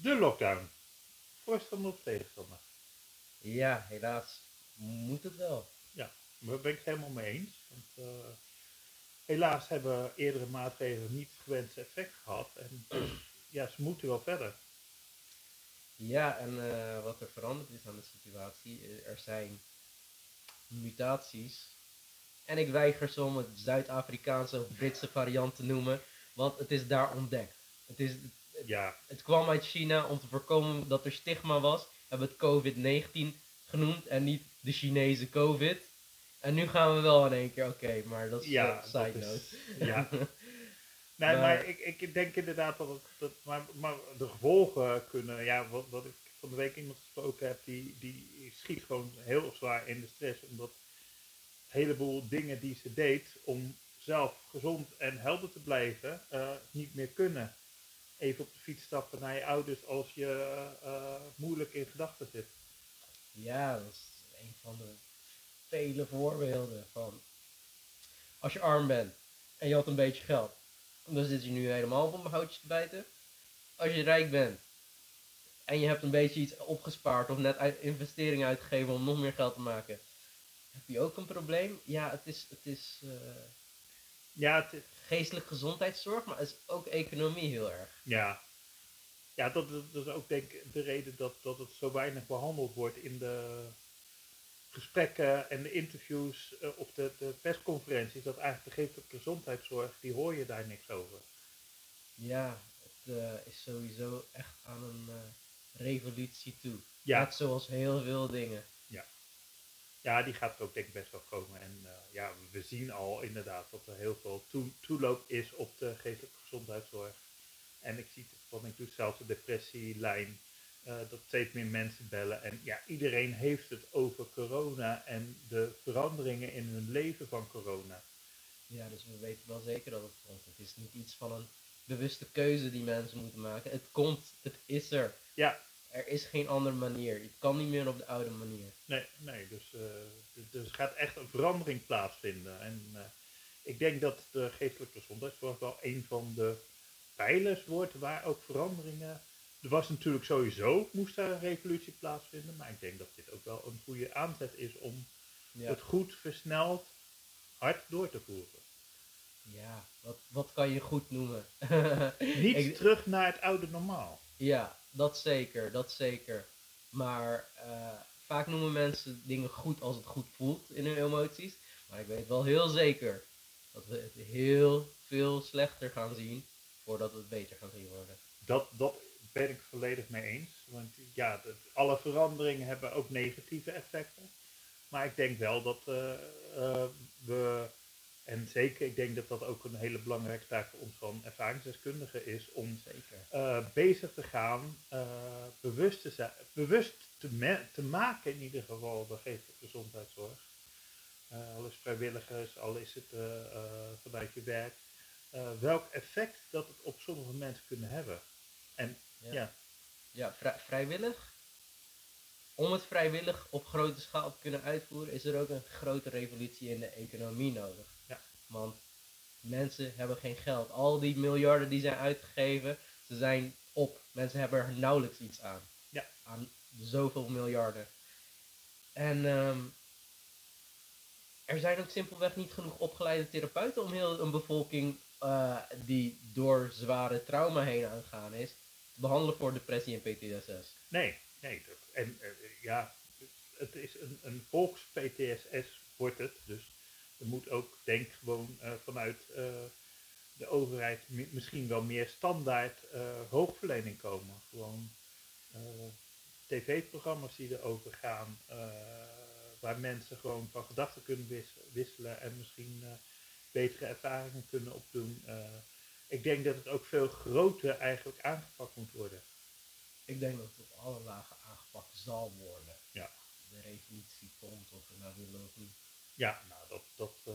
De lockdown. Voorstander of tegenstander? Ja, helaas moet het wel. Ja, daar ben ik het helemaal mee eens. Want, uh, helaas hebben eerdere maatregelen niet het gewenste effect gehad. En dus, ja, ze moeten wel verder. Ja, en uh, wat er veranderd is aan de situatie, eh, er zijn mutaties. En ik weiger ze om het Zuid-Afrikaanse of Britse variant te noemen, want het is daar ontdekt. Het, is, ja. het kwam uit China om te voorkomen dat er stigma was. We hebben het COVID-19 genoemd en niet de Chinese COVID. En nu gaan we wel in één keer, oké, maar dat is ja, een side note. ja. nee, maar, ik, ik denk inderdaad dat, het, dat maar, maar de gevolgen kunnen, ja, wat, wat ik van de week iemand gesproken heb, die, die schiet gewoon heel zwaar in de stress, omdat een heleboel dingen die ze deed om zelf gezond en helder te blijven, uh, niet meer kunnen. Even op de fiets stappen naar je ouders als je uh, moeilijk in gedachten zit. Ja, dat is een van de vele voorbeelden van als je arm bent en je had een beetje geld, dan zit je nu helemaal op een houtje te bijten. Als je rijk bent en je hebt een beetje iets opgespaard of net investeringen uitgegeven om nog meer geld te maken, heb je ook een probleem. Ja, het is, het is uh, ja, het is... geestelijke gezondheidszorg, maar het is ook economie heel erg. Ja, ja dat, dat is ook denk ik de reden dat, dat het zo weinig behandeld wordt in de gesprekken en de interviews uh, op de, de, persconferenties. Dat eigenlijk de geestelijke gezondheidszorg, die hoor je daar niks over. Ja, het uh, is sowieso echt aan een uh, revolutie toe. Ja. Net zoals heel veel dingen. Ja. Die gaat er ook denk ik best wel komen. En ja, we zien al inderdaad dat er heel veel to toeloop is op de geestelijke gezondheidszorg. En ik zie het, want ik doe zelf de depressielijn, uh, dat steeds meer mensen bellen. En ja, iedereen heeft het over corona en de veranderingen in hun leven van corona. Ja, dus we weten wel zeker dat het komt. Het is niet iets van een bewuste keuze die mensen moeten maken. Het komt, het is er. Ja. Er is geen andere manier. Het kan niet meer op de oude manier. Nee, nee dus, uh, dus er gaat echt een verandering plaatsvinden. En uh, ik denk dat de geestelijke gezondheidszorg wel een van de pijlers wordt waar ook veranderingen. Er was natuurlijk sowieso, moest daar een revolutie plaatsvinden, maar ik denk dat dit ook wel een goede aanzet is om ja. het goed versneld hard door te voeren. Ja, wat, wat kan je goed noemen? Niet ik, terug naar het oude normaal. Ja, dat zeker, dat zeker. Maar uh, vaak noemen mensen dingen goed als het goed voelt in hun emoties. Maar ik weet wel heel zeker dat we het heel veel slechter gaan zien voordat het beter gaat zien worden. Dat, dat ben ik volledig mee eens. Want ja, alle veranderingen hebben ook negatieve effecten. Maar ik denk wel dat uh, uh, we, en zeker ik denk dat dat ook een hele belangrijke taak voor ons van ervaringsdeskundigen is, om uh, bezig te gaan, bewust, te, zijn, bewust te, te, maken in ieder geval de geestelijke gezondheidszorg. al is vrijwilligers, al is het vanuit je werk. Uh, welk effect dat het op sommige mensen kunnen hebben. En ja, ja. ja vrij, vrijwillig. Om het vrijwillig op grote schaal te kunnen uitvoeren, is er ook een grote revolutie in de economie nodig. Ja. Want mensen hebben geen geld. Al die miljarden die zijn uitgegeven, ze zijn op. Mensen hebben er nauwelijks iets aan. Ja. Aan zoveel miljarden. En um, er zijn ook simpelweg niet genoeg opgeleide therapeuten om heel een bevolking uh, die door zware trauma heen aangaan is, te behandelen voor depressie en PTSS. Nee, nee. En uh, ja, het is een, een volks-PTSS wordt het. Dus er moet ook, denk gewoon uh, vanuit de overheid misschien wel meer standaard hulpverlening komen. Gewoon tv-programma's die erover gaan, waar mensen gewoon van gedachten kunnen wisselen en misschien betere ervaringen kunnen opdoen. Ik denk dat het ook veel groter eigenlijk aangepakt moet worden. Ik denk dat het op alle lagen aangepakt zal worden. Ja. De revolutie komt of we nou willen of niet. Ja, nou dat, dat, uh,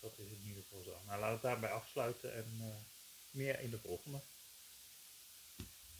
dat is in ieder geval zo. Nou laten we het daarbij afsluiten en uh, meer in de volgende.